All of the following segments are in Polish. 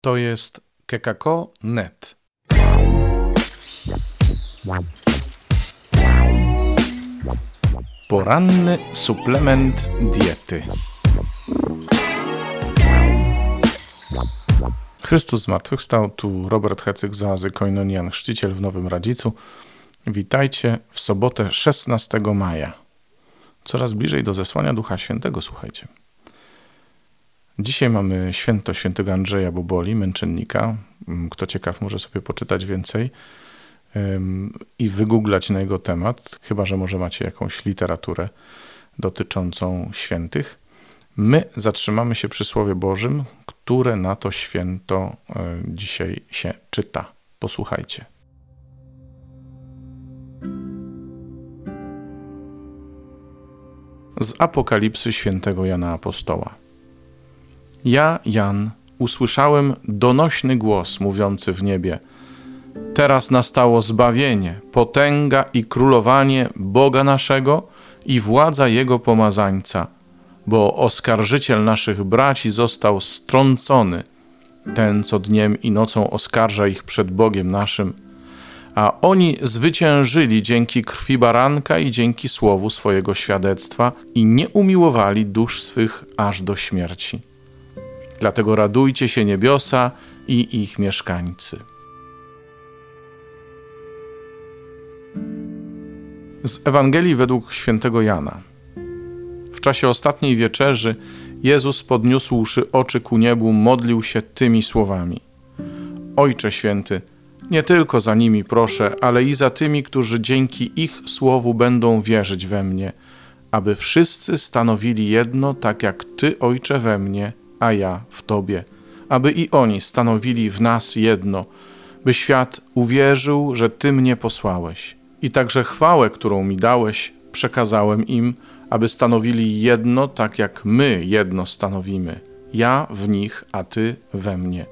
To jest kekako.net. Poranny suplement diety. Chrystus zmartwychwstał, tu Robert Hecyk z Oazy Koinonian, chrzciciel w Nowym Radzicu. Witajcie w sobotę 16 maja. Coraz bliżej do zesłania Ducha Świętego, słuchajcie. Dzisiaj mamy święto świętego Andrzeja Boboli, męczennika. Mm, Kto ciekaw, może sobie poczytać więcej i wygooglać na jego temat, chyba że może macie jakąś literaturę dotyczącą świętych. My zatrzymamy się przy Słowie Bożym, które na to święto y, dzisiaj się czyta. Posłuchajcie. Z Apokalipsy świętego Jana Apostoła. Ja, Jan, usłyszałem donośny głos mówiący w niebie: Teraz nastało zbawienie, potęga i królowanie Boga naszego i władza Jego pomazańca, bo oskarżyciel naszych braci został strącony, ten co dniem i nocą oskarża ich przed Bogiem naszym. A oni zwyciężyli dzięki krwi baranka i dzięki słowu swojego świadectwa i nie umiłowali dusz swych aż do śmierci. Dlatego radujcie się niebiosa i ich mieszkańcy. Z Ewangelii według świętego Jana. W czasie ostatniej wieczerzy Jezus podniósłszy oczy ku niebu, modlił się tymi słowami: Ojcze święty, nie tylko za nimi proszę, ale i za tymi, którzy dzięki ich słowu będą wierzyć we mnie, aby wszyscy stanowili jedno, tak jak Ty, Ojcze, we mnie, a ja w Tobie, aby i oni stanowili w nas jedno, by świat uwierzył, że Ty mnie posłałeś. I także chwałę, którą mi dałeś, przekazałem im, aby stanowili jedno, tak jak my jedno stanowimy. Ja w nich, a Ty we mnie.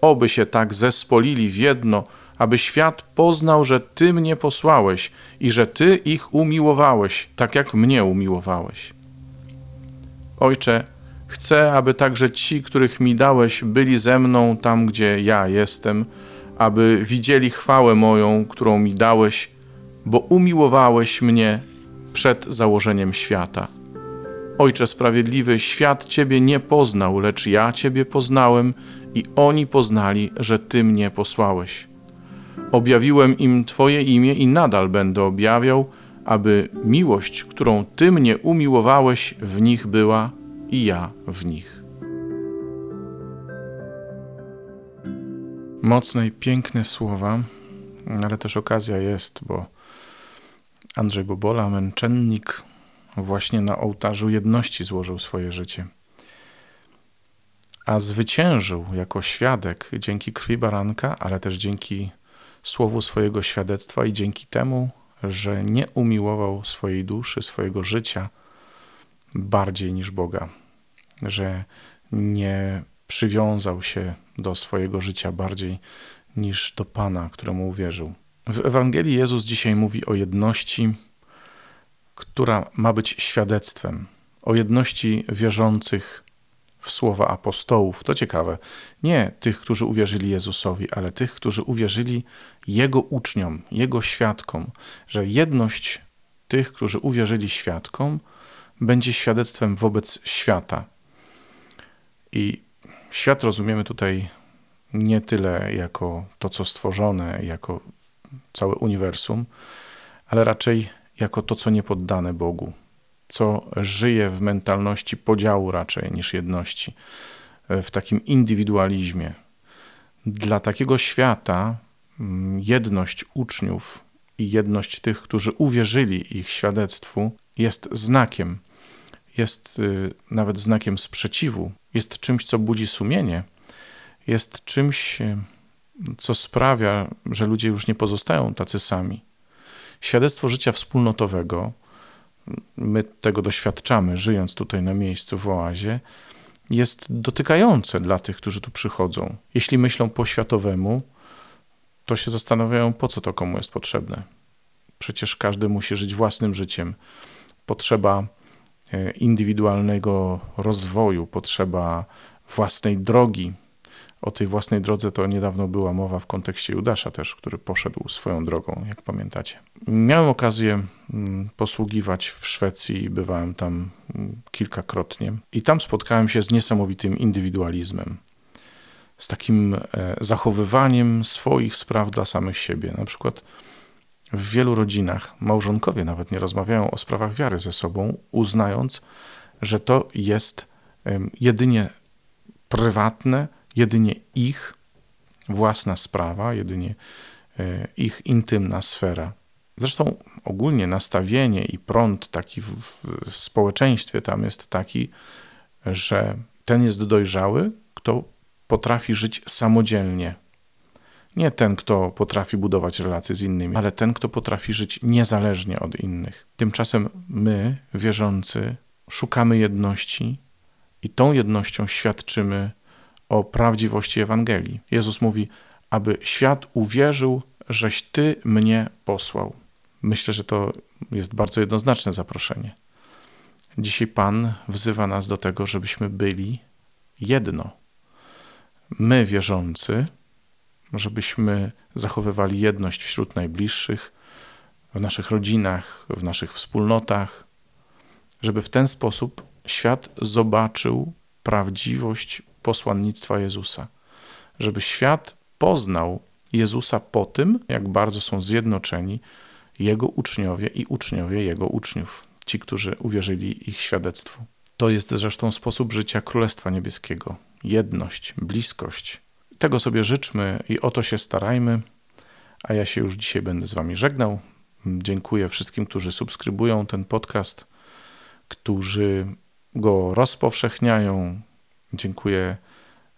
Oby się tak zespolili w jedno, aby świat poznał, że Ty mnie posłałeś i że Ty ich umiłowałeś, tak jak mnie umiłowałeś. Ojcze, Chcę, aby także ci, których mi dałeś, byli ze mną tam, gdzie ja jestem, aby widzieli chwałę moją, którą mi dałeś, bo umiłowałeś mnie przed założeniem świata. Ojcze sprawiedliwy, świat Ciebie nie poznał, lecz ja Ciebie poznałem i oni poznali, że Ty mnie posłałeś. Objawiłem im Twoje imię i nadal będę objawiał, aby miłość, którą Ty mnie umiłowałeś, w nich była i ja w nich. Mocne i piękne słowa, ale też okazja jest, bo Andrzej Bobola, męczennik, właśnie na ołtarzu jedności złożył swoje życie. A zwyciężył jako świadek dzięki krwi baranka, ale też dzięki słowu swojego świadectwa i dzięki temu, że nie umiłował swojej duszy, swojego życia bardziej niż Boga, że nie przywiązał się do swojego życia bardziej niż do Pana, któremu uwierzył. W Ewangelii Jezus dzisiaj mówi o jedności, która ma być świadectwem, o jedności wierzących w słowa apostołów. To ciekawe. Nie tych, którzy uwierzyli Jezusowi, ale tych, którzy uwierzyli Jego uczniom, Jego świadkom, że jedność tych, którzy uwierzyli świadkom, będzie świadectwem wobec świata. I świat rozumiemy tutaj nie tyle jako to, co stworzone, jako całe uniwersum, ale raczej jako to, co niepoddane Bogu, co żyje w mentalności podziału raczej niż jedności, w takim indywidualizmie. Dla takiego świata mm, jedność uczniów i jedność tych, którzy uwierzyli ich świadectwu, jest znakiem, jest y, nawet znakiem sprzeciwu, jest czymś, co budzi sumienie, jest czymś, y, co sprawia, że ludzie już nie pozostają tacy sami. Świadectwo życia wspólnotowego, my tego doświadczamy, żyjąc tutaj na miejscu w oazie, jest dotykające dla tych, którzy tu przychodzą. Jeśli myślą po światowemu, to się zastanawiają, po co to komu jest potrzebne. Przecież każdy musi żyć własnym życiem. Potrzeba indywidualnego rozwoju, potrzeba własnej drogi, O tej własnej drodze to niedawno była mowa w kontekście Judasza też, który poszedł swoją drogą, jak pamiętacie. Miałem okazję mm, posługiwać w Szwecji i bywałem tam mm, kilkakrotnie. I tam spotkałem się z niesamowitym indywidualizmem. Z takim e, zachowywaniem swoich spraw dla samych siebie. Na przykład w wielu rodzinach małżonkowie nawet nie rozmawiają o sprawach wiary ze sobą, uznając, że to jest jedynie prywatne, jedynie ich własna sprawa, jedynie e, ich intymna sfera. Zresztą ogólnie nastawienie i prąd taki w, w społeczeństwie tam jest taki, że ten jest dojrzały, kto potrafi żyć samodzielnie. Nie ten, kto potrafi budować relacje z innymi, ale ten, kto potrafi żyć niezależnie od innych. Tymczasem my, wierzący, szukamy jedności i tą jednością świadczymy o prawdziwości Ewangelii. Jezus mówi, aby świat uwierzył, żeś Ty mnie posłał. Myślę, że to jest bardzo jednoznaczne zaproszenie. Dzisiaj Pan wzywa nas do tego, żebyśmy byli jedno. My, wierzący, żebyśmy zachowywali jedność wśród najbliższych, w naszych rodzinach, w naszych wspólnotach, żeby w ten sposób świat zobaczył prawdziwość posłannictwa Jezusa. Żeby świat poznał Jezusa po tym, jak bardzo są zjednoczeni Jego uczniowie i uczniowie Jego uczniów, ci, którzy uwierzyli ich świadectwu. To jest zresztą sposób życia Królestwa Niebieskiego. Jedność, bliskość. Tego sobie życzmy i o to się starajmy. A ja się już dzisiaj będę z Wami żegnał. Dziękuję wszystkim, którzy subskrybują ten podcast, którzy go rozpowszechniają. Dziękuję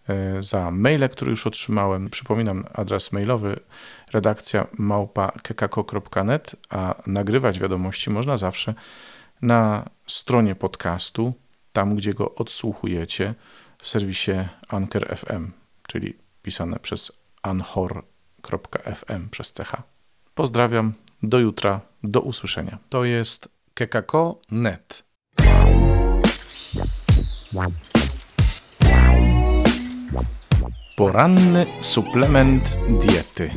e, za maile, które już otrzymałem. Przypominam adres mailowy redakcja małpa.kekako.net, a nagrywać wiadomości można zawsze na stronie podcastu, tam gdzie go odsłuchujecie w serwisie Anchor FM, czyli pisane przez anchor.fm przez ch. Pozdrawiam, do jutra, do usłyszenia. To jest kekako.net. Poranny suplement diety.